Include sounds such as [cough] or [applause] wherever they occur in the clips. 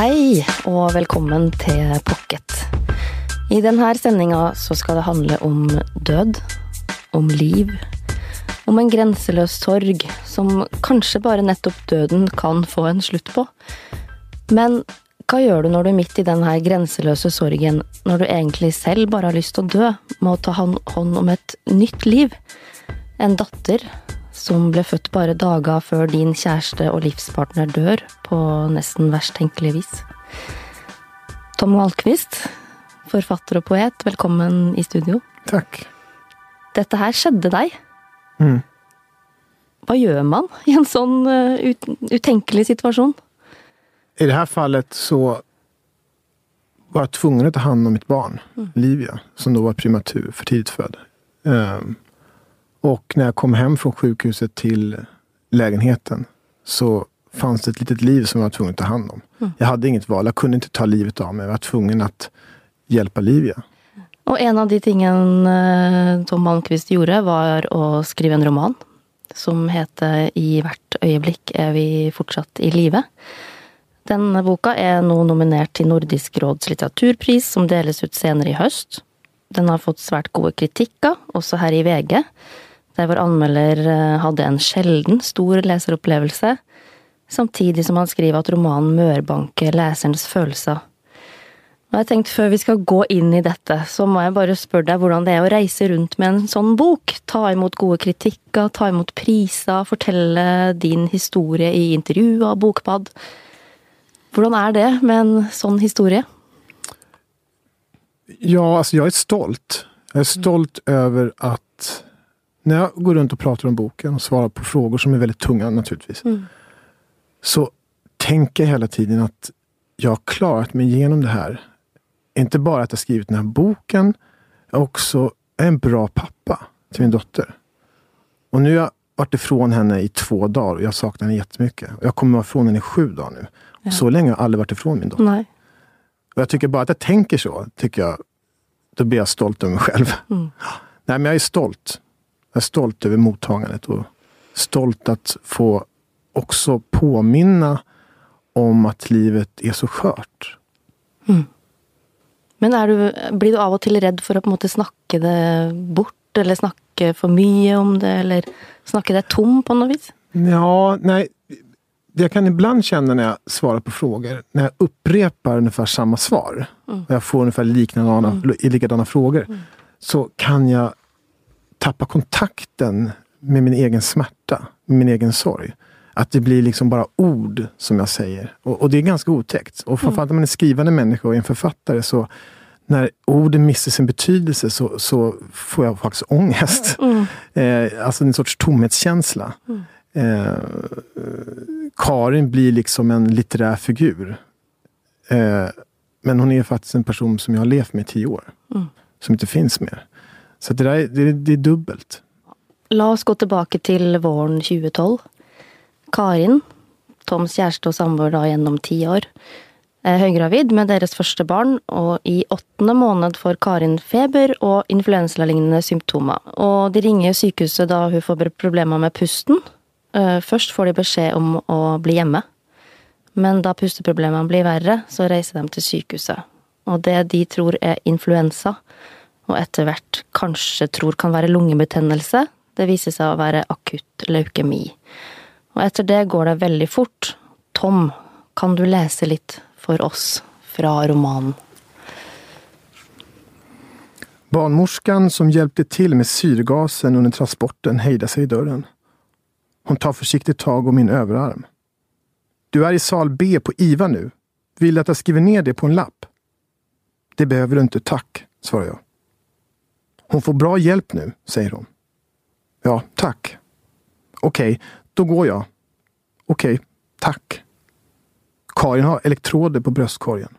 Hej och välkommen till Pocket. I den här sändningen så ska det handla om död, om liv, om en gränslös sorg som kanske bara nettopp döden kan få en slut på. Men vad gör du när du är mitt i den här gränslösa sorgen, när du egentligen själv bara har lust att dö, med att ta hand om ett nytt liv? En dotter som blev född bara dagar före din kärste och livspartner dör på nästan värst tänkliga vis. Tom Wahlqvist, författare och poet, välkommen i studio. Tack. Detta här skedde dig. Mm. Vad gör man i en sån uh, ut, situation? I det här fallet så var jag tvungen att ta hand om mitt barn, mm. Livia, som då var primatur, för tidigt född. Um, och när jag kom hem från sjukhuset till lägenheten så fanns det ett litet liv som jag var tvungen att ta hand om. Mm. Jag hade inget val. Jag kunde inte ta livet av mig. Jag var tvungen att hjälpa Livia. Och en av de tingen eh, Tom Malmqvist gjorde var att skriva en roman som heter I hvert ögonblick är vi fortsatt i livet. Den boka är nu nominerad till Nordisk råds litteraturpris som delas ut senare i höst. Den har fått svärt goda kritiker, också här i VG där vår anmelder eh, hadde hade en sjelden stor leseropplevelse, samtidigt som han skriver att romanen mørbanker leserens følelser. Og jeg tenkte Før vi skal gå in i detta så måste jag bara spørre deg hvordan det är att resa runt med en sån bok. Ta emot gode kritikker, ta emot priser, fortelle din historia i intervjuer, bokbad. Hur är det med en sån historia? Ja, alltså jag är stolt. Jag är stolt mm. över att när jag går runt och pratar om boken och svarar på frågor som är väldigt tunga naturligtvis. Mm. Så tänker jag hela tiden att jag har klarat mig igenom det här. Inte bara att jag skrivit den här boken, jag är också en bra pappa till min dotter. Och nu har jag varit ifrån henne i två dagar och jag saknar henne jättemycket. Jag kommer vara ifrån henne i sju dagar nu. Ja. Så länge har jag aldrig varit ifrån min dotter. Nej. Och jag tycker bara att jag tänker så, tycker jag, då blir jag stolt över mig själv. Mm. Nej, men jag är stolt. Jag är stolt över mottagandet och stolt att få också påminna om att livet är så skört. Mm. Men är du, blir du av och till rädd för att på något snacka det bort eller snacka för mycket om det eller snacka det tom på något vis? Ja, nej. Det jag kan ibland känna när jag svarar på frågor, när jag upprepar ungefär samma svar, mm. och jag får ungefär likadana, mm. likadana frågor, mm. så kan jag tappa kontakten med min egen smärta, med min egen sorg. Att det blir liksom bara ord som jag säger. Och, och det är ganska otäckt. Och framförallt mm. när man är skrivande människa och är en författare så när orden missar sin betydelse så, så får jag faktiskt ångest. Mm. [laughs] Eh, alltså en sorts tomhetskänsla. Mm. Eh, Karin blir liksom en litterär figur. Eh, men hon är faktiskt en person som jag har levt med i tio år. Mm. Som inte finns mer. Så det, där, det, det är dubbelt. Låt oss gå tillbaka till våren 2012. Karin, Toms kärste och sambo genom tio år, är höggravid med deras första barn och i åttonde månad får Karin feber och influensaliknande symptom. Och de ringer sjukhuset då hon får problem med pusten. Eh, först får de besked om att bli hemma. Men då pusteproblemen blir värre så reser de till sjukhuset. Och det de tror är influensa och etter hvert kanske tror kan vara lungebetennelse. Det visar sig vara akut leukemi. Och efter det går det väldigt fort. Tom, kan du läsa lite för oss från romanen? Barnmorskan som hjälpte till med syrgasen under transporten hejdar sig i dörren. Hon tar försiktigt tag om min överarm. Du är i sal B på IVA nu. Vill att jag skriver ner det på en lapp? Det behöver du inte, tack, svarar jag. Hon får bra hjälp nu, säger hon. Ja, tack. Okej, okay, då går jag. Okej, okay, tack. Karin har elektroder på bröstkorgen.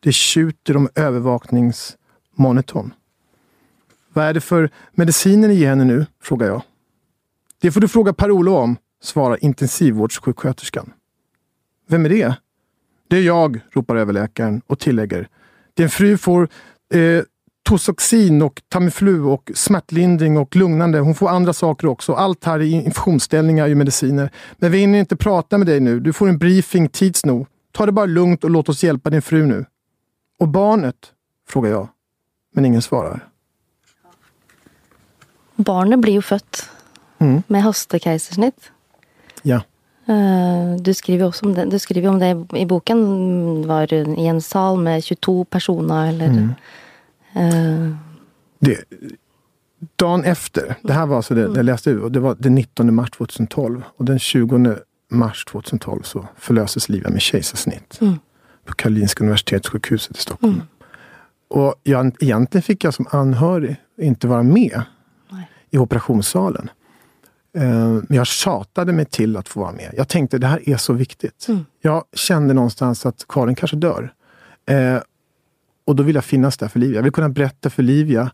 Det tjuter om övervakningsmonitorn. Vad är det för mediciner ni ger henne nu? frågar jag. Det får du fråga Per-Olof om, svarar intensivvårdssjuksköterskan. Vem är det? Det är jag, ropar överläkaren och tillägger. Din fru får eh, Tosoxin och Tamiflu och smärtlindring och lugnande. Hon får andra saker också. Allt här är infusionsställningar i mediciner. Men vi hinner inte prata med dig nu. Du får en briefing tids nog. Ta det bara lugnt och låt oss hjälpa din fru nu. Och barnet? frågar jag. Men ingen svarar. Barnet blir ju fött Mm. med hastekejsersnitt. Ja. Eh, Du skriver också om det, du skriver om det i boken. var i en sal med 22 personer eller Mm. Eh, Det, dagen efter, det här var alltså det, jag läste ut, det var den 19 mars 2012. Och den 20 mars 2012 så förlöses Livia med kejsarsnitt. Mm. På Karolinska Universitetssjukhuset i Stockholm. Och jag, egentligen fick jag som anhörig inte vara med Nej. i operationssalen. Eh, Men jag tjatade mig till att få vara med. Jag tänkte det här är så viktigt. Mm. Jag kände någonstans att Karin kanske dör. Eh, och då vill jag finnas där för Livia. Jag vill kunna berätta för Livia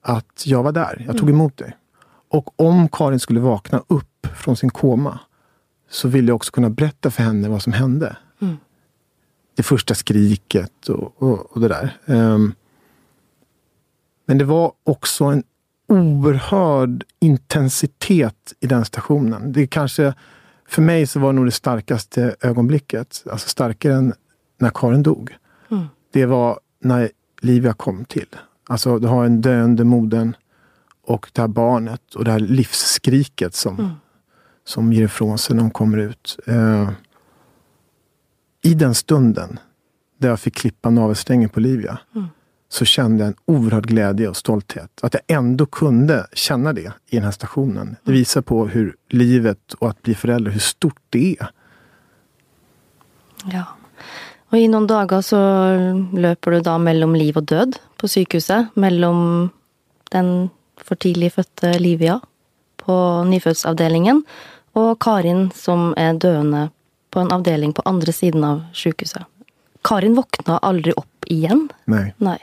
att jag var där. Jag tog emot dig. Och om Karin skulle vakna upp från sin koma så vill jag också kunna berätta för henne vad som hände. Mm. Det första skriket och, och, och det där. Ehm, men det var också en oerhörd intensitet i den stationen. Det kanske, för mig så var det nog det starkaste ögonblicket. Alltså starkare än när Karin dog. Mm. Det var när Livia kom till. Alltså du har en döende modern och det här barnet och det här livsskriket som, Mm. som ger ifrån sig när hon kommer ut. Eh, I den stunden där jag fick klippa navelsträngen på Livia Mm. så kände jag en oerhörd glädje och stolthet. Att jag ändå kunde känna det i den här stationen. Det visar på hur livet och att bli förälder, hur stort det är. Ja. Og i noen dager så løper du da mellom liv og død på sykehuset. Mellom den for tidlig fødte Livia på nyfødsavdelingen og Karin som er døende på en avdeling på andre siden av sykehuset. Karin våkna aldri opp igjen. Nej. Nei.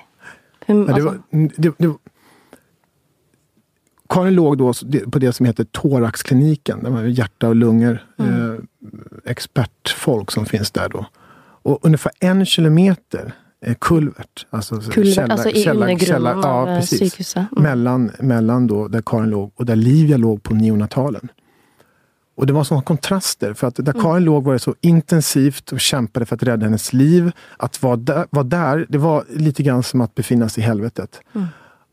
Hun, Ja, det var, det, det, Karin låg då på det som heter thoraxkliniken. Man har hjärta och lungor. Eh, expertfolk som finns där då. Och ungefär en kilometer eh, kulvert. Alltså, kulvert, källa- altså i källa- undergrunnen källa- av ja, eh, precis. Mm. Mellan, mellan då där Karin låg och där Livia låg på neonatalen. Och det var sådana kontraster. För att där Karin låg var det så intensivt och kämpade för att rädda hennes liv. Att vara där, vara där det var lite grann som att befinna sig i helvetet.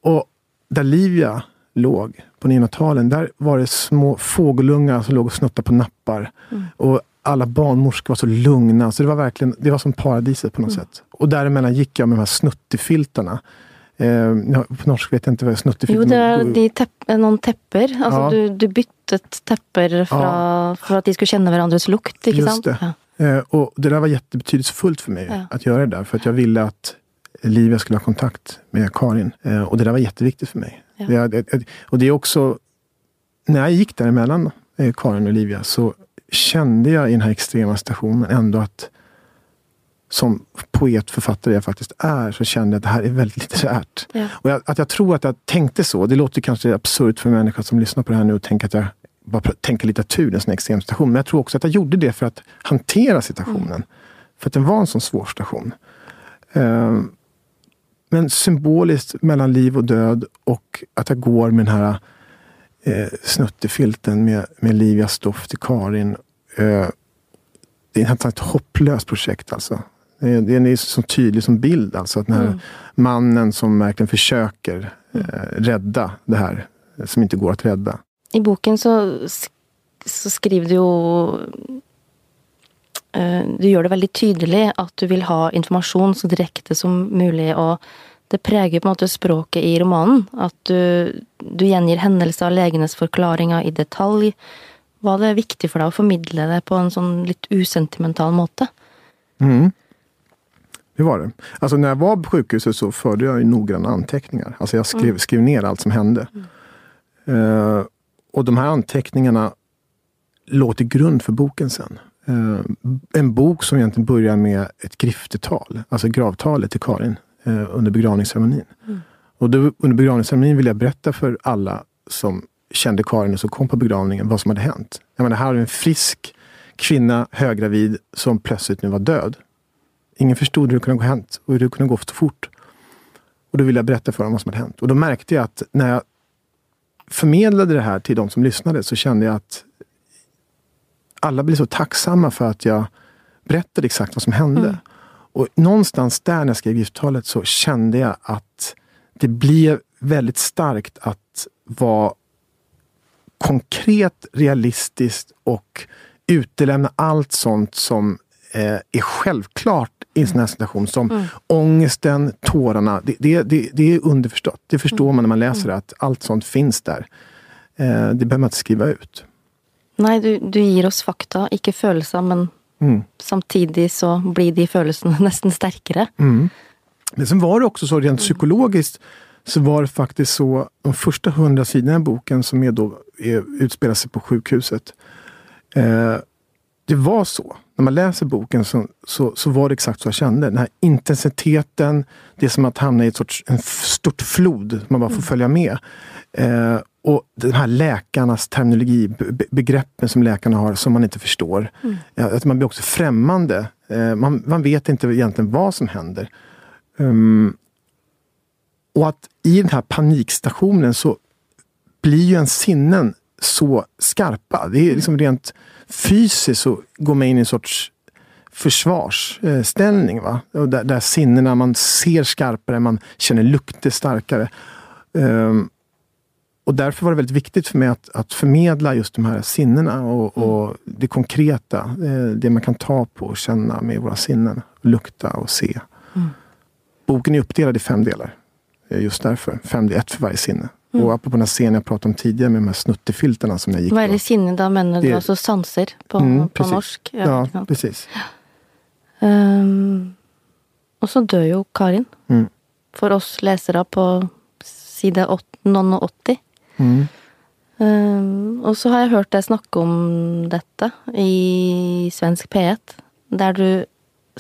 Och där Livia låg på neonatalen, där var det små fågelungar som låg och snuttade på nappar. Och alla barnmorskor var så lugna. Så det var verkligen det var som paradiset på något sätt. Och däremellan gick jag med de här snuttifiltarna. Eh, ja, på norska vet jag inte vad snuttifilt Jo, det er de tepp, noen tepper. Altså, Ja. du, du byttet tepper fra, for at de skulle kjenne hverandres lukt, Just sant? det. Ja. Eh, och det där var jättebetydelsefullt för mig Ja. att göra det där. För att jag ville att Livia skulle ha kontakt med Karin. Eh, och det där var jätteviktigt för mig. Ja. Det, det, det- och det är också, när jag gick däremellan eh, Karin och Livia så kände jag i den här extrema situationen ändå att som poet, författare jag faktiskt är, så kände jag att det här är väldigt litterärt. Ja. Och jag, att jag tror att jag tänkte så, det låter kanske absurt för en människa som lyssnar på det här nu och tänker att jag bara tänker litteratur i en sån extrem situation. Men jag tror också att jag gjorde det för att hantera situationen. För att den var en sån svår situation. Ehm, men symboliskt mellan liv och död och att jag går med den här eh, snuttefilten med, med Livias doft till Karin. Eh, det är ett, hopplöst projekt alltså. Det är, så tydlig som bild alltså. Att den här mannen som verkligen försöker eh, rädda det här som inte går att rädda. I boken så, så skriver du jo eh, Du gjør det veldig tydelig at du vil ha informasjon så direkte som mulig. Og det preger på en måte språket i romanen. At du, du gjengir hendelser og legenes forklaringer i detalj. Var det viktig for deg å formidle det på en sånn litt usentimental måte? Mm. Det var det. Alltså när jag var på sjukhuset så förde jag noggranna anteckningar. Alltså jag skrev, skrev ner allt som hände. Eh, och de här anteckningarna låg till grund för boken sen. Eh, en bok som egentligen börjar med ett griftetal, alltså gravtalet till Karin eh, under begravningsceremonin. Och då, under begravningsceremonin vill jag berätta för alla som kände Karin och som kom på begravningen vad som hade hänt. Jag menar, här har vi en frisk kvinna, höggravid, som plötsligt nu var död. Ingen förstod hur det kunde ha hänt och hur det kunde gå så fort. Och då ville jag berätta för dem vad som hade hänt. Och då märkte jag att när jag förmedlade det här till de som lyssnade så kände jag att alla blev så tacksamma för att jag berättade exakt vad som hände. Mm. Och någonstans där när jag skrev gifttalet så kände jag att det blev väldigt starkt att vara konkret, realistiskt och utelämna allt sånt som eh, är självklart i en sån här situation. Som Mm. ångesten, tårarna. Det, det, det, det är underförstått. Det förstår Mm. man när man läser det, att allt sånt finns där. Eh, det behöver man inte skriva ut. Nei, du, du gir oss fakta, ikke følelser, men Mm. samtidig så blir de følelsene [laughs] nesten sterkere. Mm. Men sen var det också så rent psykologiskt så var det faktiskt så, de första hundra sidorna i boken som är då, är, utspelar sig på sjukhuset. Eh, det var så. När man läser boken så, så, så var det exakt så jag kände. Den här intensiteten, det är som att hamna i ett sorts en stort flod. Man bara får följa med. Eh, och de här läkarnas terminologi, be- be- begreppen som läkarna har som man inte förstår. Eh, att man blir också främmande. Eh, man, man vet inte egentligen vad som händer. Um, och att i den här panikstationen så blir ju ens sinnen så skarpa. Det är liksom rent fysiskt så går man in i en sorts försvarsställning. Va? Och där, där sinnena, man ser skarpare, man känner lukter starkare. Um, och därför var det väldigt viktigt för mig att, att förmedla just de här sinnena och, och det konkreta. Eh, det man kan ta på och känna med våra sinnen. Lukta och se. Boken är uppdelad i fem delar. Eh, Just därför. Fem, är ett för varje sinne. Och apropå den här scenen jag pratade om tidigare med de här snuttefilterna som jag gick er på. det sinne? Da mener du altså sanser på, Mm, på norsk? Ja, sant? precis. Ehm, og så dør jo Karin. Mm. For oss lesere på noen og 80. Mm. Ehm, og så har jeg hørt deg snakke om dette i svensk P1, der du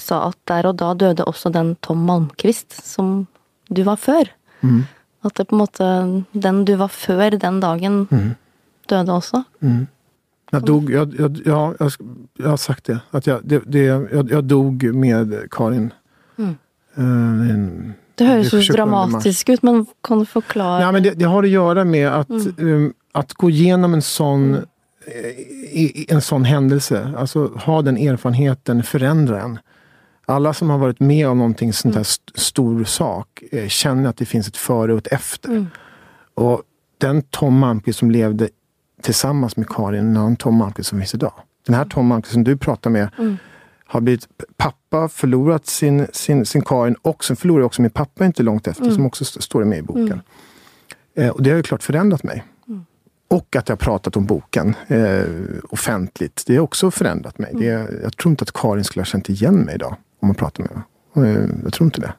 sa at der og da døde også den Tom Malmquist som du var før. Mm. At det på måte Den du var før den dagen, Mm. døde også. Jag dog, jag, jag, ja, jag, jag har sagt det. Att jag, det, det jag, jag dog med Karin. Mm. En- Det høres Det jo er 27. mars. dramatisk ut, men kan du forklare Ja, men det, det har att göra med att, um, att gå igenom en sån, eh, i, i en sån händelse. Alltså ha den erfarenheten förändra en. Alla som har varit med om någonting sånt här st- stor sak eh, känner att det finns ett före och ett efter. Mm. Och den Tom Malmqvist som levde tillsammans med Karin, en annan Tom Malmqvist som finns idag. Den här Tom Malmqvist som du pratar med Mm. Har blivit pappa, förlorat sin, sin, sin Karin och sen förlorade också min pappa inte långt efter som också st- står med i boken. Eh, och det har ju klart förändrat mig. Och att jag har pratat om boken eh, offentligt. Det har också förändrat mig. Det, jag tror inte att Karin skulle ha känt igen mig idag om man pratar med henne. Eh, jag tror inte det.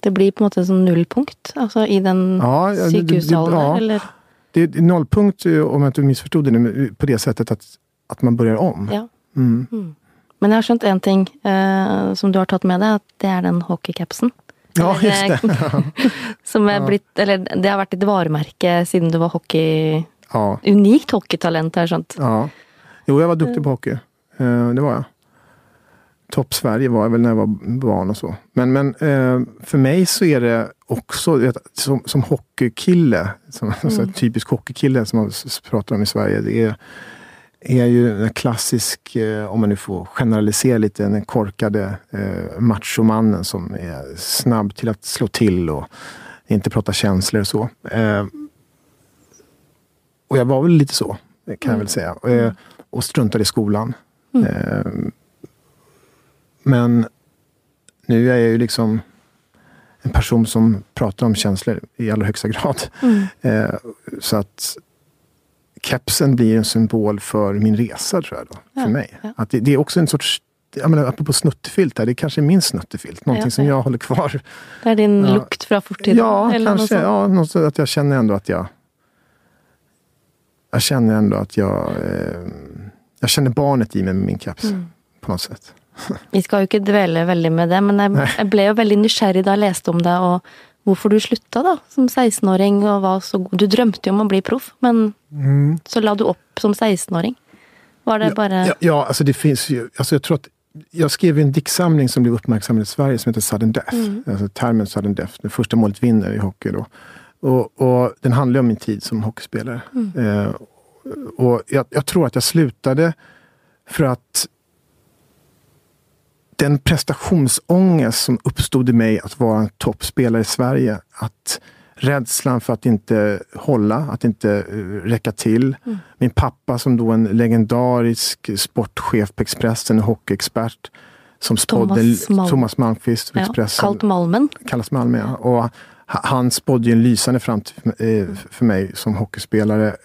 Det blir på måte en sånn nullpunkt altså i den Ja, sykehussalen ja. eller? Det är nollpunkt, eh, om jag inte missförstod det nu, på det sättet att, att man börjar om. Ja. Mm. Men jeg har skjønt én ting eh, som du har tatt med deg, at det er den hockeycapsen. Ja, just det. [laughs] Som er blitt Eller det har vært et varemerke siden du var hockey... Ja, Unikt hockeytalent, har jeg skjønt. ja. Jo, jag var duktig på hockey. Eh, det var jag. Topp Sverige var jag väl när jag var barn och så. Men, men eh, för mig så är det också, vet, som, som hockeykille, som, alltså, typisk hockeykille som man pratar om i Sverige. Det är, är ju en klassisk, eh, om man nu får generalisera lite, den korkade eh, machomannen som är snabb till att slå till och inte prata känslor och så. Eh, och jag var väl lite så, kan jag väl säga. Eh, och struntade i skolan. Eh, men nu är jag ju liksom en person som pratar om känslor i allra högsta grad. Eh, så att kepsen blir en symbol för min resa, tror jag. Då, för Ja, mig. ja. Att det, det är också en sorts, jag menar, apropå snuttefilt, här, det kanske är min snuttefilt. Någonting Ja, som ja. jag håller kvar. Det er din Ja. lukt fra fortiden? Ja, eller kanske. Ja, något att jag känner ändå att jag... Jag känner ändå att jag... Eh, jag känner barnet i mig med min keps. Mm. På något sätt. Vi skal jo ikke dvele veldig med det, men jeg, [laughs] jeg ble jo veldig nysgjerrig da jeg leste om det, og hvorfor du slutta da, som 16-åring. og var så god. Du drømte jo om å bli proff, men så la du opp som 16-åring. Var det bare Ja, ja, alltså det finns ju... Alltså jag tror att jag skrev en diktsamling som blev uppmärksammad i Sverige som heter Sudden Death. Alltså termen Sudden Death. Det första målet vinner i hockey då. Och, och den handlar om min tid som hockeyspelare. Eh, och jag, jag tror att jag slutade för att den prestationsångest som uppstod i mig att vara en toppspelare i Sverige. Att rädslan för att inte hålla, att inte uh, räcka till. Mm. Min pappa som då en legendarisk sportchef på Expressen, hockeyexpert. Som spådde Thomas, Mal Thomas Malmqvist på ja, Expressen. Kallt Malmen. Kallas Malmen, ja. Och han spådde en lysande framtid för mig som hockeyspelare.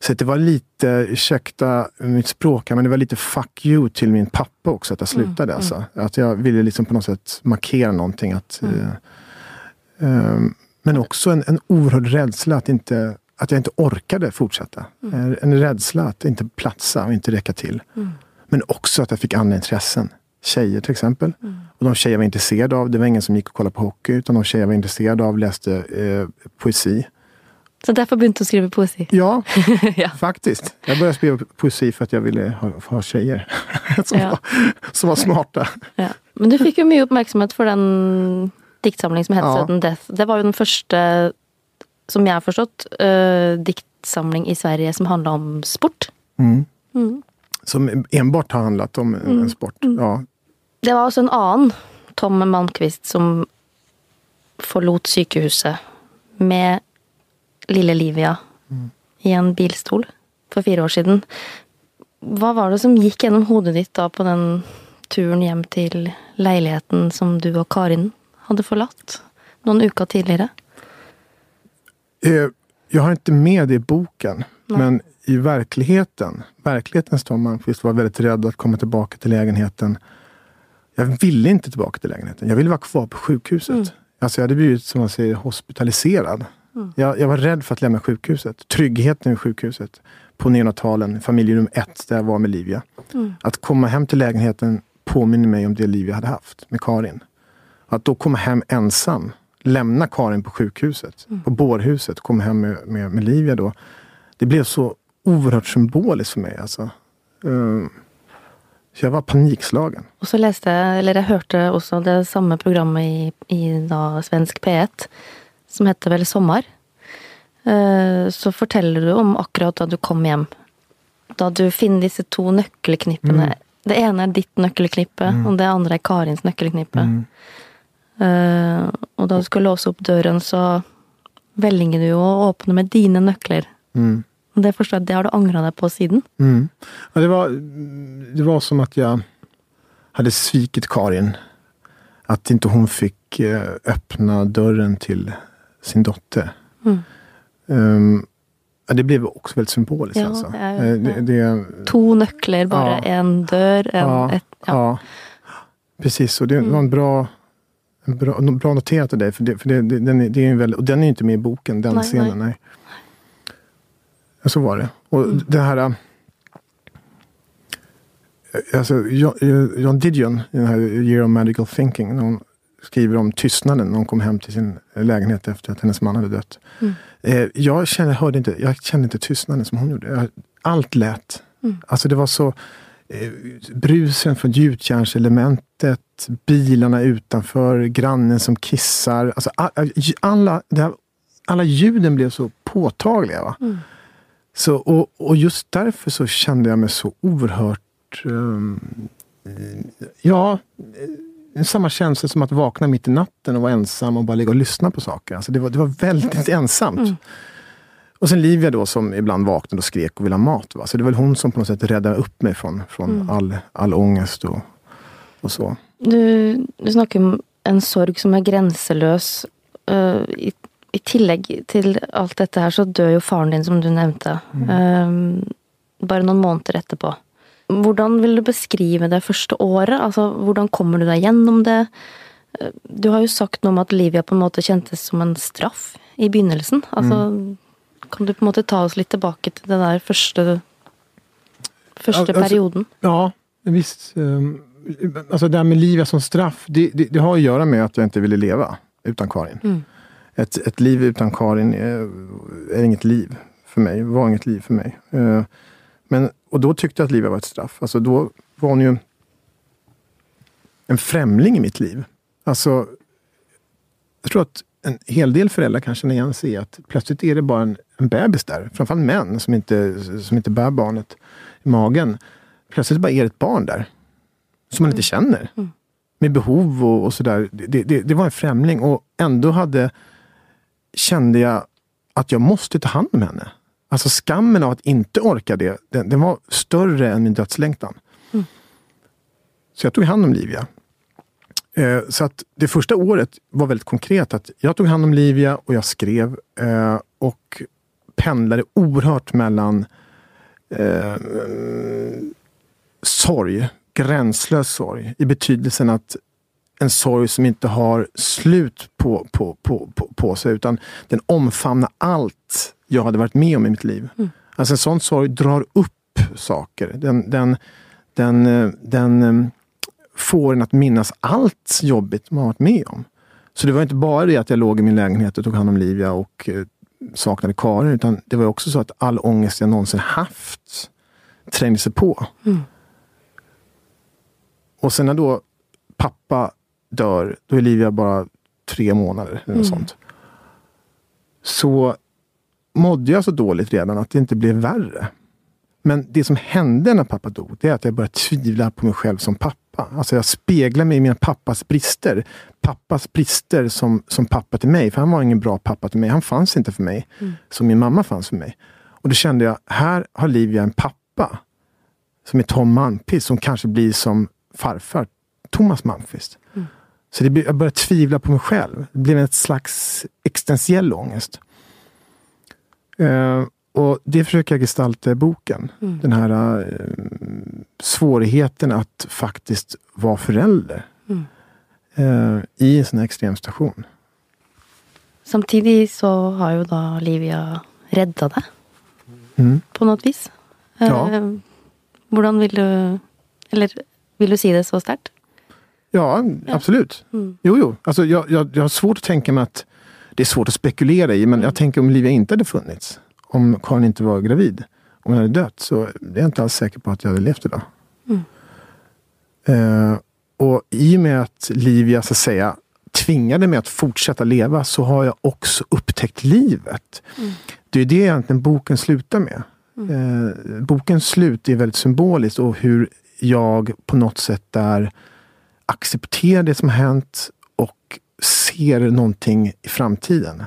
Så det var lite, ursäkta mitt språk, men det var lite fuck you till min pappa också att jag mm, slutade. Mm, alltså. Att jag ville liksom på något sätt markera någonting. Att, mm. eh, eh, men också en, en oerhörd rädsla att, inte, att jag inte orkade fortsätta. Mm. En rädsla att inte platsa och inte räcka till. Mm. Men också att jag fick andra intressen. Tjejer till exempel. Mm. Och de tjejer jag var intresserad av, det var ingen som gick och kollade på hockey, utan de tjejer jag var intresserad av läste eh, poesi. Så därför började du skriva poesi? Ja, [laughs] ja, faktiskt. Jag började skriva poesi för att jag ville ha, ha tjejer [laughs] som, ja. var, som var smarta. Ja. Men du fick ju mycket uppmärksamhet för den diktsamling som hette ja. Sudden Death. Det var ju den första, som jag har förstått, uh, diktsamling i Sverige som handlade om sport. Mm. Mm. Som enbart har handlat om mm. en sport. Mm. Ja. Det var också en annan, Tom Malmqvist, som förlot sjukhuset med lille Livia mm. i en bilstol för fyra år sedan. Vad var det som gick genom huvudet ditt då på den turen hem till lägenheten som du och Karin hade förlatt någon vecka tidigare? Eh, jag har inte med det i boken, Nej. men i verkligheten, verklighetens Tom Malmqvist var väldigt rädd att komma tillbaka till lägenheten. Jag ville inte tillbaka till lägenheten. Jag ville vara kvar på sjukhuset. Mm. Alltså jag hade blivit, som man säger, hospitaliserad. Mm. Jag, jag, var rädd för att lämna sjukhuset. Tryggheten i sjukhuset. På neonatalen, familjerum ett, där jag var med Livia. Mm. Att komma hem till lägenheten påminner mig om det liv jag hade haft med Karin. Att då komma hem ensam, lämna Karin på sjukhuset, mm. på bårhuset, komma hem med, med, med, Livia då. Det blev så oerhört symboliskt för mig. Alltså. Um, så jag var panikslagen. Och så läste eller jag hörde också det samma programmet i, i då, Svensk P1 som heter vel Sommar. Eh, så forteller du om akkurat da du kom hjem. Da du finner disse to nøkkelknippene. Mm. Det ene er ditt nøkkelknippe, mm. og det andre er Karins nøkkelknippe. Mm. Uh, og da du skal låse opp døren, så velger du jo å åpne med dine nøkler. Mm. Det forstår jeg, det har du angra deg på siden? Mm. Ja, det, var, det var som att jag hade svikit Karin. Att inte hon fick eh, öppna dörren till sin dotter. Mm. Um, det blev också väldigt symboliskt. Ja, alltså. ja, ja. Eh, det, det, Två nycklar bara, en dörr, en... Ja, ett, ja. Precis, och det mm. var en bra, en bra, bra noterat av dig. För, det, för det, den, är, det är väldigt, och den är inte med i boken, den nej, scenen. Nej. nej. Så var det. Och mm. det här... Äh, alltså, John, John Didion, i den här Year of Magical Thinking, när hon skriver om tystnaden när hon kom hem till sin lägenhet efter att hennes man hade dött. Mm. Eh, jag, kände, hörde inte, jag kände inte tystnaden som hon gjorde. Allt lät. Mm. Alltså det var så eh, brusen från gjutjärnselementet, bilarna utanför, grannen som kissar. Alltså alla, här, alla ljuden blev så påtagliga. Mm. Så, och, och, just därför så kände jag mig så oerhört um, ja, samma känsla som att vakna mitt i natten och vara ensam och bara ligga och lyssna på saker. Alltså det, var, det var väldigt ensamt. Mm. Och sen Livia då som ibland vaknade och skrek och ville ha mat. Va? Så det var hon som på något sätt räddade upp mig från, från mm. all, all ångest och, och så. Du, du snackar om en sorg som är gränslös. Uh, i, I tillägg till allt detta här så dör ju faren din som du nämnde. Mm. Uh, bara några månader efterpå. Hvordan vil du beskrive det første året? Altså, hvordan kommer du deg gjennom det? Du har jo sagt noe om at Livia på en måte kjentes som en straff i begynnelsen. Altså, mm. Kan du på en måte ta oss litt tilbake til den der første, første ja, perioden? Ja, visst. Um, alltså det här med Livia som straff, det, det, det, har att göra med att jag inte ville leva utan Karin. Mm. Ett, ett liv utan Karin är, är, inget liv för mig, var inget liv för mig. Men, och då tyckte jag att livet var ett straff. Alltså då var hon ju en främling i mitt liv. Alltså, jag tror att en hel del föräldrar kan känna igen sig i att plötsligt är det bara en, en bebis där. Framförallt män som inte, som inte bär barnet i magen. Plötsligt bara är det ett barn där. som man inte känner. Mm. Med behov och, och sådär. Det, det, det var en främling och ändå hade kände jag att jag måste ta hand om henne. Alltså skammen av att inte orka det, den, den var större än min dödslängtan. Mm. Så jag tog hand om Livia. Eh, så att det första året var väldigt konkret. att Jag tog hand om Livia och jag skrev eh, och pendlade oerhört mellan eh, sorg, gränslös sorg, i betydelsen att en sorg som inte har slut på, på, på, på, på sig, utan den omfamnar allt jag hade varit med om i mitt liv. Mm. Alltså en sån sorg drar upp saker. Den, den, den, den eh, får en att minnas allt jobbigt man har varit med om. Så det var inte bara det att jag låg i min lägenhet och tog hand om Livia och eh, saknade Karin, utan det var också så att all ångest jag någonsin haft trängde sig på. Mm. Och sen när då pappa dör, då är Livia bara tre månader. Eller Mm. sånt. Så mådde jag så dåligt redan att det inte blev värre. Men det som hände när pappa dog, det är att jag började tvivla på mig själv som pappa. Alltså jag speglar mig i mina pappas brister. Pappas brister som, som pappa till mig. För han var ingen bra pappa till mig. Han fanns inte för mig. Mm. Som min mamma fanns för mig. Och då kände jag, här har Livia en pappa. Som är Tom Malmqvist, som kanske blir som farfar Thomas Malmqvist. Mm. Så det, jag började tvivla på mig själv. Det blev ett slags existentiell ångest. Eh, och det försöker jag gestalta i boken. Mm. Den här eh, svårigheten att faktiskt vara förälder Mm. eh, i en sån här extremstation. Samtidig så har jo da Livia redda deg, Mm. på något vis. Ja. Eh, Hvordan vil du Eller vil du si det så sterkt? Ja, Ja. absolut. Mm. Jo, jo. Alltså, jag, jag, jag har svårt att tänka mig att det är svårt att spekulera i, men jag tänker om Livia inte hade funnits, om Karin inte var gravid, om hon hade dött, så är jag inte alls säker på att jag hade levt idag. Mm. Eh, och i och med att Livia, så att säga, tvingade mig att fortsätta leva, så har jag också upptäckt livet. Mm. Det är det egentligen boken slutar med. Eh, bokens slut är väldigt symboliskt och hur jag på något sätt där accepterar det som har hänt och ser någonting i framtiden.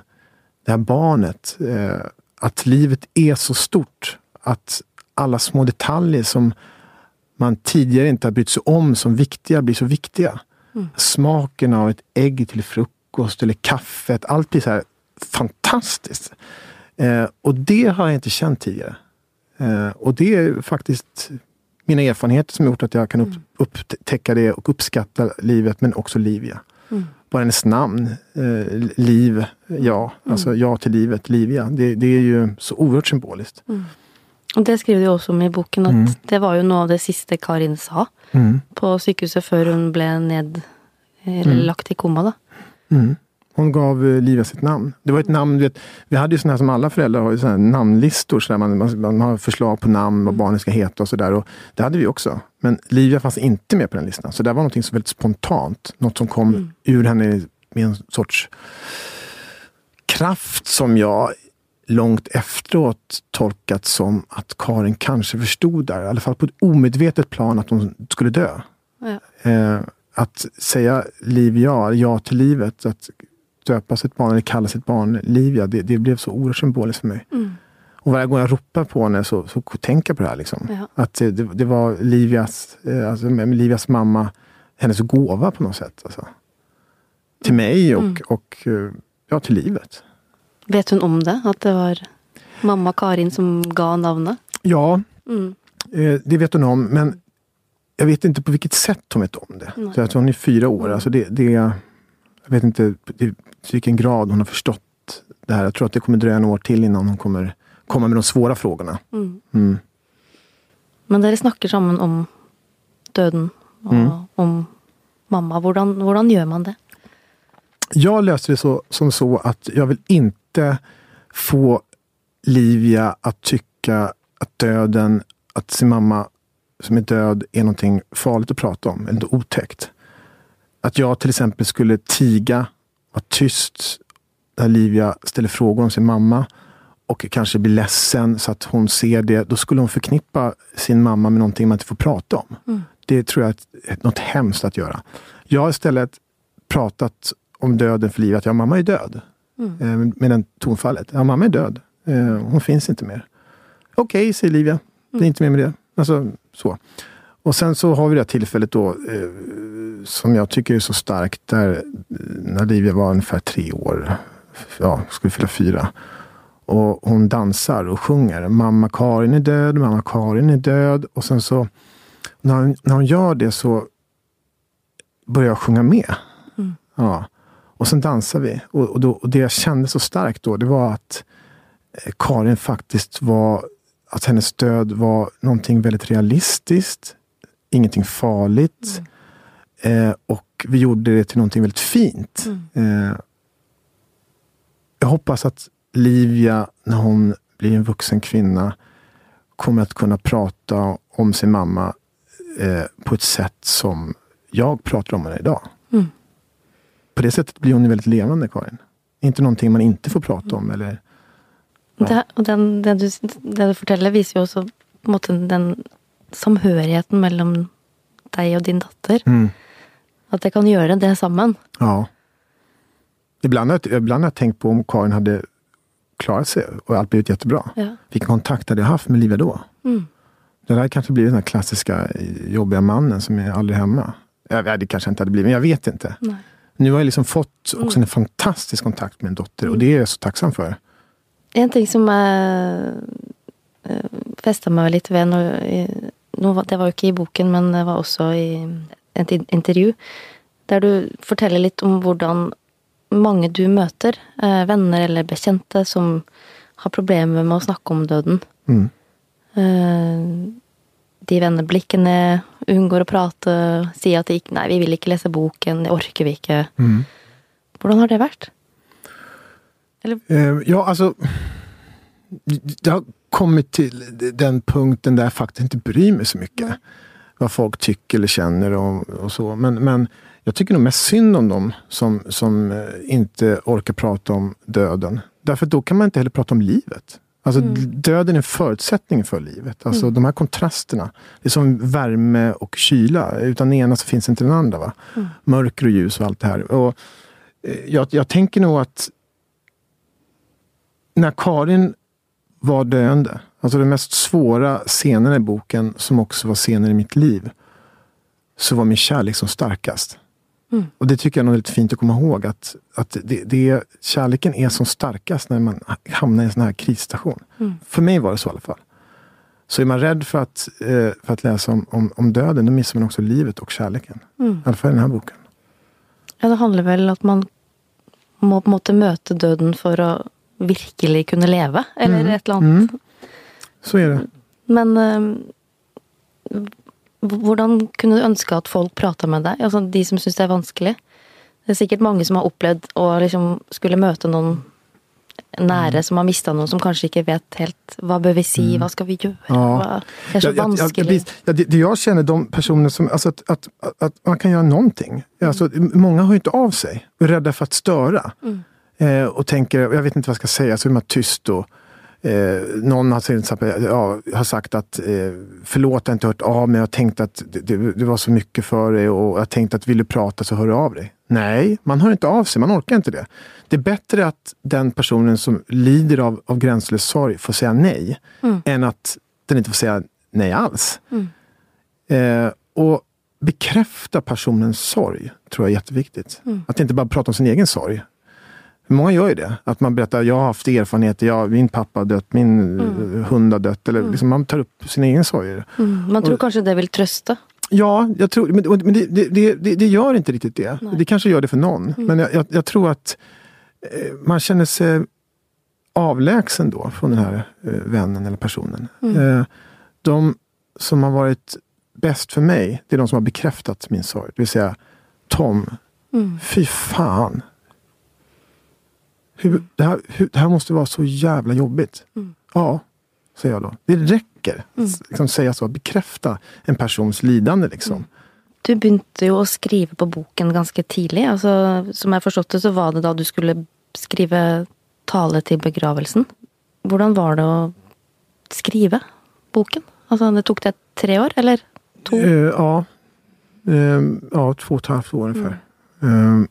Det här barnet, eh, att livet är så stort. Att alla små detaljer som man tidigare inte har brytt sig om som viktiga blir så viktiga. Mm. Smaken av ett ägg till frukost eller kaffet, allt blir så här fantastiskt. Eh, och det har jag inte känt tidigare. Eh, och det är faktiskt mina erfarenheter som gjort att jag kan upp, upptäcka det och uppskatta livet, men också Livia. Mm. Bara hennes namn, eh, Liv, ja, alltså ja till livet, Livia. Det, det är ju så oerhört symboliskt. Og det skriver du også om i boken, at Mm. det var jo noe av det siste Karin sa Mm. på sykehuset før hun ble ned Eller Mm. lagt i koma, da. Mm. Hon gav eh, Livia sitt namn. Det var ett namn, vet, vi hade ju sådana här som alla föräldrar har, såna här namnlistor. Så där man, man, man har förslag på namn, vad barnet ska heta och sådär. Det hade vi också. Men Livia fanns inte med på den listan. Så det var någonting som väldigt spontant. Något som kom Mm. ur henne med en sorts kraft som jag långt efteråt tolkat som att Karin kanske förstod där, i alla fall på ett omedvetet plan, att hon skulle dö. Ja. Eh, att säga Livia, ja till livet, att döpa sitt barn eller kalla sitt barn Livia, det, det blev så oerhört symboliskt för mig. Mm. Och varje gång jag ropar på henne så, så tänker jag på det här. Liksom. Ja. Att det, det, det var Livias, eh, alltså, Livias mamma, hennes gåva på något sätt. Alltså. Till mig och, Mm. och eh, ja, till livet. Vet hun om det? At det var mamma Karin som ga navnet? Ja, Mm. Eh, det vet hon om, men jag vet inte på vilket sätt hon vet om det. Nej. Så att hon är fyra år. Alltså det, det, jag vet inte till vilken grad hon har förstått det här. Jag tror att det kommer dröja en år till innan hon kommer komma med de svåra frågorna. Mm. Mm. Men dere snakker sammen om døden og Mm. om mamma. Hvordan, hvordan gjør man det? Jag löste det så, som så att jag vill inte få Livia att tycka att döden, att sin mamma som är död är någonting farligt att prata om, eller otäckt. Att jag till exempel skulle tiga, vara tyst när Livia ställer frågor om sin mamma och kanske blir ledsen så att hon ser det. Då skulle hon förknippa sin mamma med någonting man inte får prata om. Mm. det tror jag är något hemskt att göra. Jag har istället pratat om döden för livet. Ja, mamma är död. Mm. Eh, med den tonfallet. Ja, mamma är död. Eh, hon finns inte mer. Okej, okay, säger Livia. Det är mm. inte mer med det. Alltså, så. Och sen så har vi det här tillfället då eh, som jag tycker är så starkt. Där, eh, när Livia var ungefär tre år. Ja, skulle fylla fyra. Och hon dansar och sjunger. Mamma Karin är död, mamma Karin är död. Och sen så när hon, när hon gör det så börjar jag sjunga med. Mm. Ja. Och sen dansar vi. Och, och, då, och, det jag kände så starkt då, det var att eh, Karin faktiskt var, att hennes död var någonting väldigt realistiskt. Ingenting farligt. Mm. Eh, och vi gjorde det till någonting väldigt fint. Mm. Eh, jag hoppas att Livia, när hon blir en vuxen kvinna, kommer att kunna prata om sin mamma eh, på ett sätt som jag pratar om henne idag. Mm. På det sättet blir hon väldigt levande, Karin. Inte någonting man inte får prata om. Eller, ja. det, och den, det, du, det du forteller, viser jo også på måte, den samhørigheten mellom deg og din datter. Mm. Att det kan göra det sammen. Ja. Ibland har, jag, ibland har jag tänkt på om Karin hade klarat sig och allt blivit jättebra. Ja. Vilken kontakt hade jag haft med Livia då? Mm. Det där kanske blivit den här klassiska jobbiga mannen som är aldrig hemma. Ja, det kanske inte hade blivit, men jag vet inte. Nej. Nu har jag liksom fått också mm. en fantastisk kontakt med en dotter och mm. det är jag så tacksam för. En ting som jag äh, fäste mig lite vid, det var ju inte i boken men det var också i en intervju, där du berättar lite om hur många du möter, äh, vänner eller bekanta som har problem med att snacka om döden. Mm. Uh, de vender blikkene, unngår å prate, sier at de ikke Nei, vi vil ikke lese boken, det orker vi ikke. Mm. Hvordan har det vært? Eller? Uh, ja, alltså... Jag har kommit till den punkten där jag faktiskt inte bryr mig så mycket. Mm. Vad folk tycker eller känner och, och, så. Men, men jag tycker nog mest synd om dem som, som eh, inte orkar prata om döden. Därför då kan man inte heller prata om livet. Alltså mm. döden är en förutsättning för livet. Alltså mm. de här kontrasterna. Det är som värme och kyla. Utan den ena så finns inte den andra. Va? Mm. Mörker och ljus och allt det här. Och, eh, jag, jag tänker nog att när Karin var döende, alltså de mest svåra scenerna i boken, som också var scener i mitt liv, så var min kärlek som starkast. Mm. Och det tycker jag är väldigt fint att komma ihåg. Att, att det, det, kärleken är som starkast när man hamnar i en sån här krisstation. Mm. För mig var det så i alla fall. Så är man rädd för att, eh, för att läsa om, om, om, döden, då missar man också livet och kärleken. Mm. I alla fall i den här boken. Ja, det handlar väl om att man må, måste möta döden för att verkligen kunna leva. Eller mm. ett eller annat. Mm. Så är det. Men eh, Hvordan kunne du ønske at folk prata med deg? Altså de som syns det er vanskelig. Det er sikkert mange som har opplevd å liksom skulle møte noen nära mm. som har mista någon som kanske inte vet helt vad behöver vi si, mm. vad ska vi göra? Ja. Det är så ja, vanskligt. Ja, det, det, jag känner, de personer som, alltså att, att, att, man kan göra någonting. Mm. Alltså, många hör inte av sig, är rädda för att störa. Mm. Eh, och tänker, jag vet inte vad jag ska säga, så är man tyst och Eh, någon har, till ja, har sagt att eh, förlåt, jag har inte hört av mig. Jag har tänkt att det, det, det, var så mycket för dig och jag tänkte att vill du prata så hör du av dig. Nej, man hör inte av sig. Man orkar inte det. Det är bättre att den personen som lider av, av gränslös sorg får säga nej mm. än att den inte får säga nej alls. Mm. Eh, och bekräfta personens sorg tror jag är jätteviktigt. Mm. Att inte bara prata om sin egen sorg. Många gör ju det. Att man berättar, jag har haft erfarenheter, jag, min pappa har dött, min mm. hund har dött. Eller mm. liksom, man tar upp sina egna sorger. Mm. Man tror och, kanske det vill trösta. Ja, jag tror, men, men det, det, det, det, gör inte riktigt det. Nej. Det kanske gör det för någon. Mm. Men jag, jag, jag, tror att eh, man känner sig avlägsen då från den här eh, vännen eller personen. Mm. Eh, de som har varit bäst för mig, det är de som har bekräftat min sorg. Det vill säga Tom, mm. fy fan hur, det, här, hur, det här måste vara så jävla jobbigt. Mm. Ja, säger jag då. Det räcker. Mm. Liksom, säga så, bekräfta en persons lidande. Liksom. Mm. Du började ju att skriva på boken ganska tidigt. Alltså, som jag förstått det så var det då du skulle skriva tale till begravelsen. Hur var det att skriva boken? Alltså, det tog det tre år, eller? To? Uh, ja, Um, ja, två och ett halvt år ungefär. Um,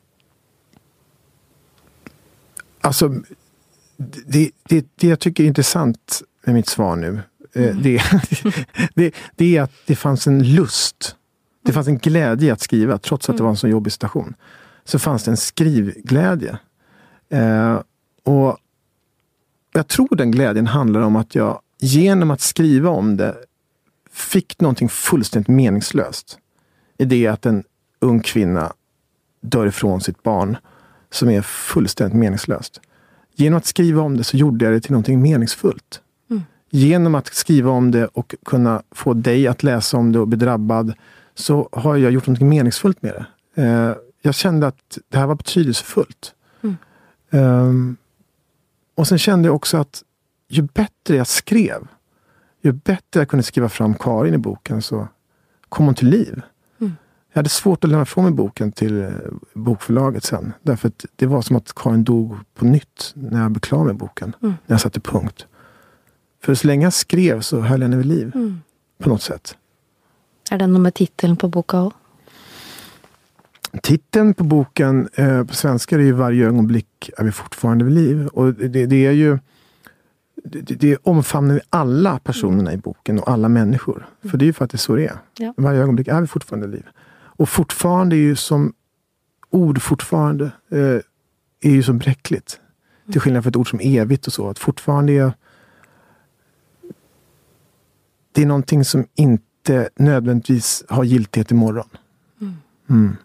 alltså, det, det, det jag tycker är intressant med mitt svar nu, mm. det, [laughs] det, det är att det fanns en lust. Det fanns en glädje i att skriva, trots att det var en så jobbig situation. Så fanns det en skrivglädje. Uh, och jag tror den glädjen handlar om att jag genom att skriva om det fick någonting fullständigt meningslöst. I det att en ung kvinna dör ifrån sitt barn som är fullständigt meningslöst. Genom att skriva om det så gjorde jag det till någonting meningsfullt. Mm. Genom att skriva om det och kunna få dig att läsa om det och bli drabbad så har jag gjort någonting meningsfullt med det. Eh, jag kände att det här var betydelsefullt. Mm. Um, och sen kände jag också att ju bättre jag skrev, ju bättre jag kunde skriva fram Karin i boken så kom hon till liv. Mm. Jag hade svårt att lämna ifrån mig boken till eh, bokförlaget sen. Därför att det var som att Karin dog på nytt när jag blev klar med boken. Mm. När jag satte punkt. För så länge jag skrev så höll jag henne vid liv. Mm. På något sätt. Är det något med titeln på boken också? Titeln på boken eh, på svenska är ju Varje ögonblick är vi fortfarande vid liv. Och det, det är ju det, det omfamnar vi alla personerna i boken och alla människor. För det är ju faktiskt så det är. Ja. Varje ögonblick är vi fortfarande vid liv. Och fortfarande är ju som ord fortfarande eh, är ju som bräckligt. Till skillnad från ett ord som evigt och så. Att fortfarande är det är någonting som inte nödvändigtvis har giltighet imorgon. Mm. Mm.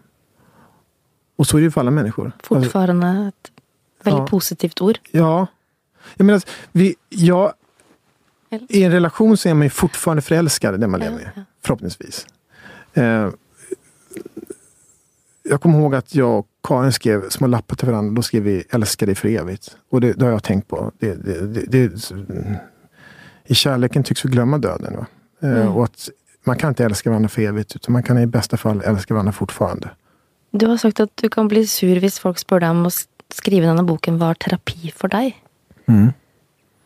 Och så är det ju för alla människor. Fortfarande ett väldigt ja. positivt ord. Ja. Jag menar, vi, ja, I en relation så är man ju fortfarande förälskad, den man lever med. Förhoppningsvis. Eh, jag kommer ihåg att jag och Karin skrev små lappar till varandra. Då skrev vi älskar dig för evigt. Och det, det har jag tänkt på. Det, det, I kärleken tycks vi glömma döden. Va? Eh, mm. Och att man kan inte älska varandra för evigt. Utan man kan i bästa fall älska varandra fortfarande. Du har sagt att du kan bli sur om folk frågar dig om att skriva den här boken var terapi för dig. Mm.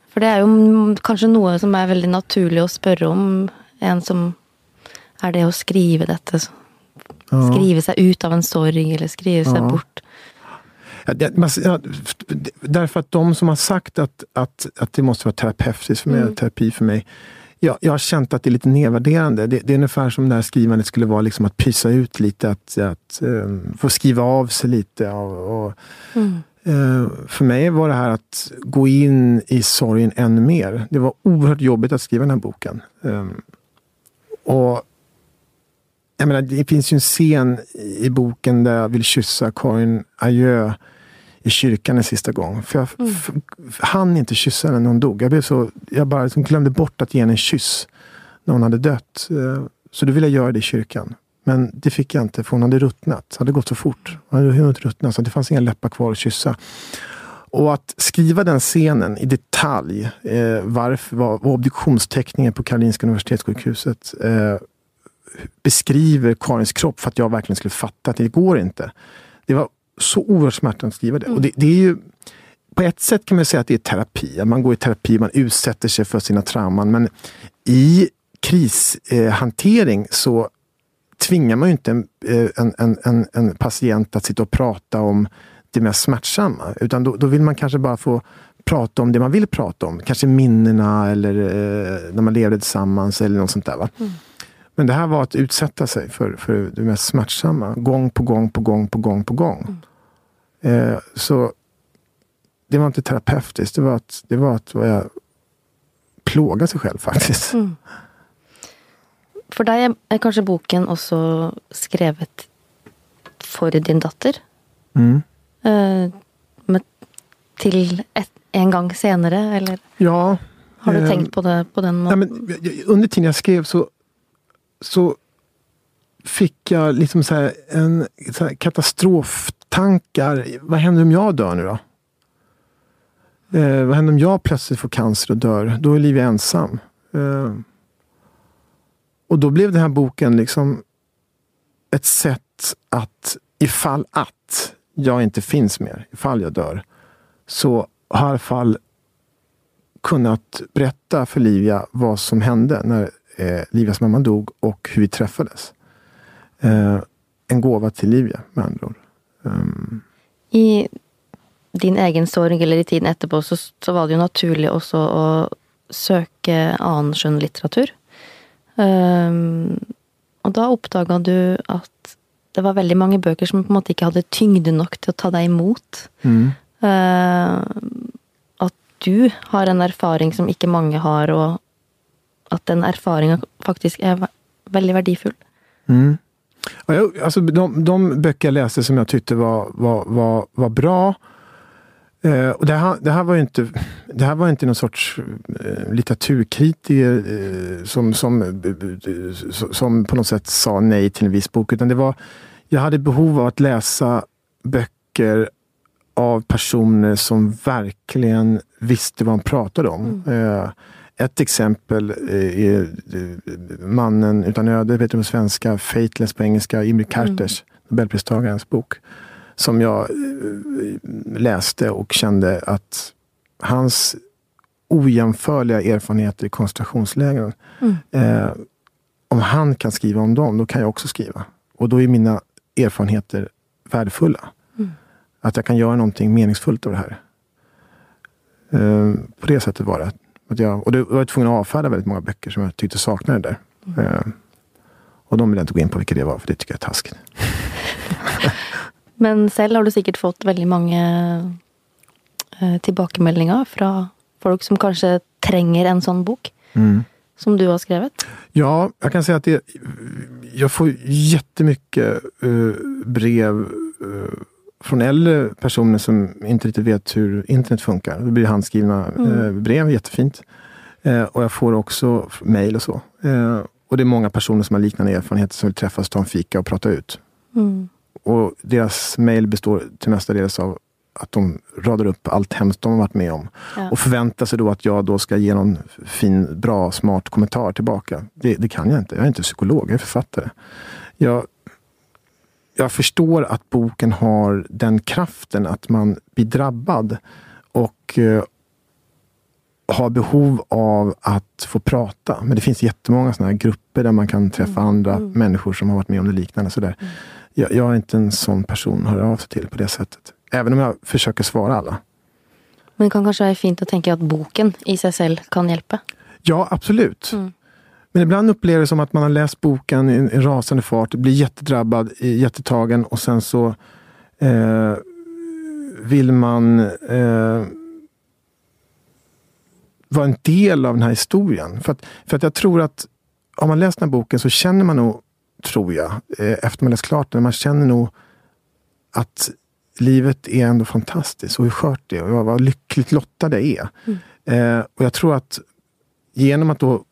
För det är ju kanske något som är väldigt naturligt att fråga om. En som är det att skriva detta. Ja. Skriva sig ut av en sorg eller skriva sig ja. bort. Ja, det, ja, därför att de som har sagt att, att, att det måste vara terapeutiskt för mig, mm. terapi för mig, jag, jag har känt att det är lite nedvärderande. Det, det är ungefär som det här skrivandet skulle vara liksom att pysa ut lite, att, att um, få skriva av sig lite. Och, och mm. uh, för mig var det här att gå in i sorgen ännu mer. Det var oerhört jobbigt att skriva den här boken. Um, och jag menar, Det finns ju en scen i boken där jag vill kyssa Karin Adjö i kyrkan en sista gång. För jag mm. hann inte kyssa henne när hon dog. Jag, blev så, jag bara liksom glömde bort att ge henne en kyss när hon hade dött. Eh, så då ville jag göra det i kyrkan. Men det fick jag inte, för hon hade ruttnat. Det hade gått så fort. Hon hade hunnit ruttna, så det fanns inga läppar kvar att kyssa. Och att skriva den scenen i detalj, eh, varför, vad obduktionsteckningen på Karolinska Universitetssjukhuset eh, beskriver Karins kropp för att jag verkligen skulle fatta att det går inte. Det var så oerhört smärtsamt att skriva det. Mm. Och det, det, är ju, på ett sätt kan man säga att det är terapi. Man går i terapi, man utsätter sig för sina trauman. Men i krishantering så tvingar man ju inte eh, en, en, en, en, patient att sitta och prata om det mest smärtsamma. Utan då, då, vill man kanske bara få prata om det man vill prata om. Kanske minnena eller eh, när man levde tillsammans eller något sånt där. Va? Mm. Men det här var att utsätta sig för, för det mest smärtsamma. Gång på gång på gång på gång på gång. Mm. Eh, så det var inte terapeutiskt. Det var att, det var att jag plåga sig själv faktiskt. Mm. För dig är kanske boken också skrivet för din dotter? Mm. Eh, med, till ett, en gång senare, eller? Ja. Har du eh, tänkt på det på den måten? under tiden jag skrev så, så fick jag liksom så en så här katastroftankar. Vad händer om jag dör nu då? Eh, vad händer om jag plötsligt får cancer och dör? Då är Livia ensam. Eh, och då blev den här boken liksom ett sätt att ifall att jag inte finns mer, ifall jag dör, så har jag i alla fall kunnat berätta för Livia vad som hände när eh, Livias mamma dog och hur vi träffades. Eh, en gåva till Livia med andra ord. Um, I din egen sorg eller i tiden etterpå så, så var det jo naturlig også å søke annen skjønnlitteratur. Um, og da oppdaga du at det var veldig mange bøker som på en måte ikke hadde tyngde nok til å ta deg imot. mm. Uh, at du har en erfaring som ikke mange har, og at den erfaringa faktisk er ve- veldig verdifull. Mm. Alltså, de, de böcker jag läste som jag tyckte var, var, var, var bra. Eh, och det, här, det, här var inte, det här var inte någon sorts eh, litteraturkritiker eh, som, som, som på något sätt sa nej till en viss bok. Utan det var, jag hade behov av att läsa böcker av personer som verkligen visste vad de pratade om. Eh, ett exempel eh, är eh, Mannen utan öde, vet du på svenska, Fateless på engelska, Imre Carters, Nobelpristagarens bok. Som jag eh, läste och kände att hans ojämförliga erfarenheter i koncentrationslägren, eh, om han kan skriva om dem, då kan jag också skriva. Och då är mina erfarenheter värdefulla. Att jag kan göra någonting meningsfullt av det här. Eh, på det sättet var det. Att jag, och det var jag tvungen att avfärda väldigt många böcker som jag tyckte saknade det där. Eh, och de vill jag inte gå in på vilka det var, för det tycker jag är taskigt. [laughs] Men selv har du sikkert fått veldig mange eh, tilbakemeldinger fra folk som kanskje trenger en sånn bok som du har skrevet. Ja, jag kan säga att det, jag får jättemycket uh, brev uh, från äldre personer som inte riktigt vet hur internet funkar. Det blir handskrivna eh, brev, jättefint. Eh, och jag får också mejl och så. Eh, och det är många personer som har liknande erfarenheter som vill träffas, ta en fika och prata ut. Och deras mejl består till mestadels av att de radar upp allt hemskt de har varit med om. Ja. Och förväntar sig då att jag då ska ge någon fin, bra, smart kommentar tillbaka. Det, det kan jag inte. Jag är inte psykolog, jag är författare. Jag, jag förstår att boken har den kraften att man blir drabbad och eh, har behov av att få prata. Men det finns jättemånga såna här grupper där man kan träffa andra människor som har varit med om det liknande. Sådär. Jag, jag är inte en sån person att höra av sig till på det sättet. Även om jag försöker svara alla. Men det kan kanskje være fint å tenke at boken i seg selv kan hjelpe. Ja, absolut. Men ibland upplever det som att man har läst boken i en, rasande fart, blir jättedrabbad, i- jättetagen och sen så eh, vill man eh, vara en del av den här historien. För att, för att jag tror att har man läst den här boken så känner man nog, tror jag, eh, efter man läst klart den, man känner nog att livet är ändå fantastiskt och hur skört det är och vad lyckligt lottad jag är. Eh, och jag tror att genom att då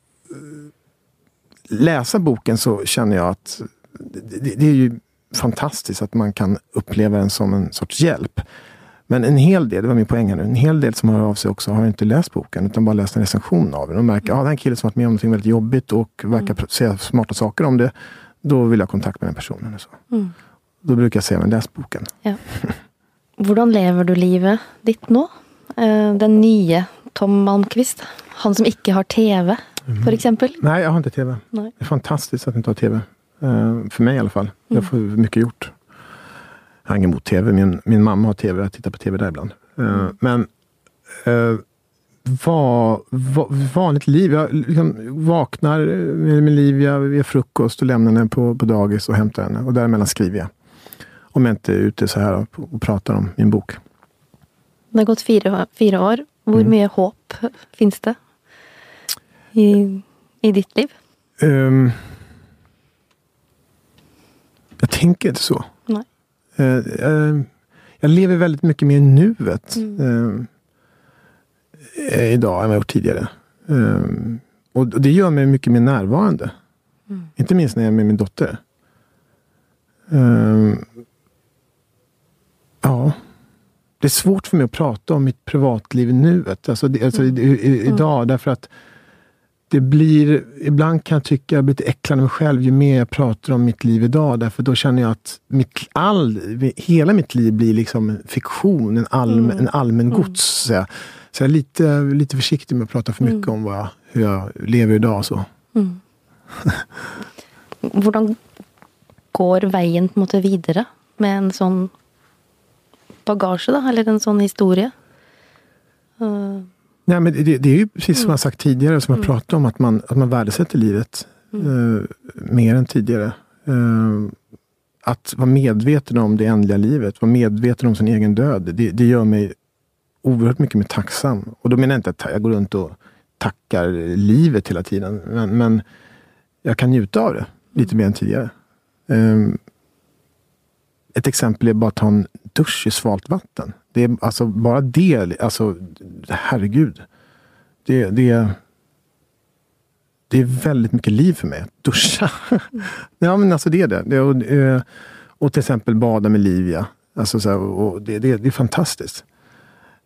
läsa boken så känner jag att det, det, är ju fantastiskt att man kan uppleva den som en sorts hjälp. Men en hel del, det var min poäng här nu, en hel del som hör av sig också har inte läst boken utan bara läst en recension av den. Och märker att ah, det är en kille som varit med om något väldigt jobbigt och verkar pr- säga smarta saker om det. Då vill jag ha kontakt med den personen. Och så. Då brukar jag säga, men läs boken. Ja. [laughs] Hvordan lever du livet ditt nå? Eh, Den nye Tom Malmquist. Han som ikke har TV, for eksempel. Nej, jag har inte tv. Nej. Det är fantastiskt att inte ha tv. Eh, för mig i alla fall. Jag får mycket gjort. Jag har inget emot tv. Min, min mamma har tv. Jag tittar på tv där ibland. Eh, Men eh, va, va, vanligt liv. Jag liksom vaknar med, med Livia vid frukost och lämnar henne på, på dagis och hämtar henne. Och däremellan skriver jag. Om jag inte är ute så här och, och pratar om min bok. Det har gått fire, fire år. Hvor mye håp fins det i, i ditt liv? Ehm, jag tänker inte så. Nej. Eh, eh, jag lever väldigt mycket mer i nuet eh, idag än vad jag gjort tidigare. Eh, och det gör mig mycket mer närvarande. Inte minst när jag är med min dotter. Ja. Det är svårt för mig att prata om mitt privatliv i nuet. Alltså, det, alltså i, i, idag. Därför att det blir, ibland kan jag tycka jag blir lite äcklad mig själv ju mer jag pratar om mitt liv idag. Därför då känner jag att mitt, all, hela mitt liv blir liksom fiktion, en, allmän, en allmän gods. Så, jag, så jag är lite, lite försiktig med att prata för mycket om vad jag, hur jag lever idag. Så. [laughs] Hvordan går veien på måte videre med en sånn bagasje, da, eller en sånn historie. Uh, Nej, men det, det är ju precis som jag sagt tidigare, som jag pratat om, att man, att man värdesätter livet eh, mer än tidigare. Eh, att vara medveten om det ändliga livet, vara medveten om sin egen död, det, det gör mig oerhört mycket mer tacksam. Och då menar jag inte att jag går runt och tackar livet hela tiden, men, men jag kan njuta av det lite mer än tidigare. Eh, ett exempel är bara att ta en dusch i svalt vatten. Det är alltså bara det, alltså herregud. Det, det, det är väldigt mycket liv för mig att duscha. [laughs] ja men alltså det är det. det och, eh, och till exempel bada med Livia. Alltså så här, och det, det, det, är fantastiskt.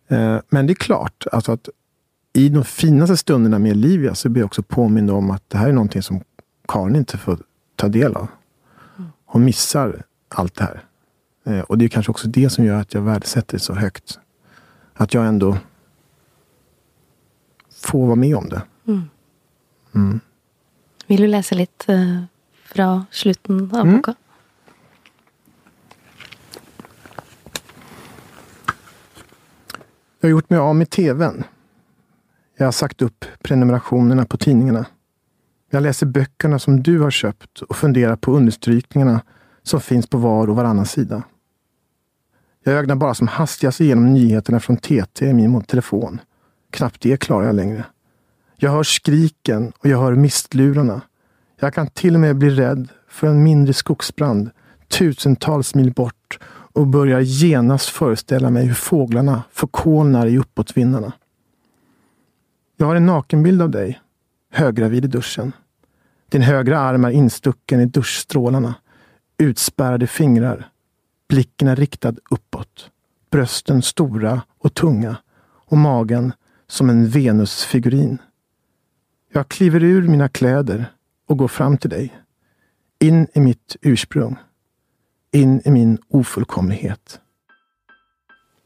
Eh, men det är klart, alltså att i de finaste stunderna med Livia så blir jag också påmind om att det här är någonting som Karin inte får ta del av. Hon missar allt det här. Eh, och det är kanske också det som gör att jag värdesätter det så högt. Att jag ändå får vara med om det. Mm. Mm. Vill du läsa lite från slutet av mm. boken? Jag har gjort mig av med tvn. Jag har sagt upp prenumerationerna på tidningarna. Jag läser böckerna som du har köpt och funderar på understrykningarna som finns på var och varannan sida. Jag ögnar bara som hastigast igenom nyheterna från TT i min telefon. Knappt det klarar jag längre. Jag hör skriken och jag hör mistlurarna. Jag kan till och med bli rädd för en mindre skogsbrand tusentals mil bort och börjar genast föreställa mig hur fåglarna förkolnar i uppåtvindarna. Jag har en nakenbild av dig, högravid i duschen. Din högra arm är instucken i duschstrålarna. Utspärrade fingrar, Blicken är riktad uppåt. Brösten stora och tunga och magen som en Venusfigurin. Jag kliver ur mina kläder och går fram till dig. In i mitt ursprung. In i min ofullkomlighet.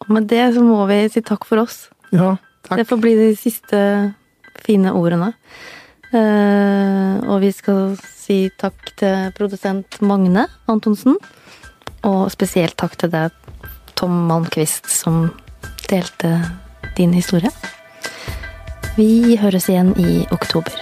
Med det så må vi säga tack för oss. Ja, tack. Det får bli de sista fina orden. Uh, och vi ska säga tack till producent Magne Antonsen. Och speciellt tack till dig, Tom Malmqvist, som delte din historia. Vi hörs igen i oktober.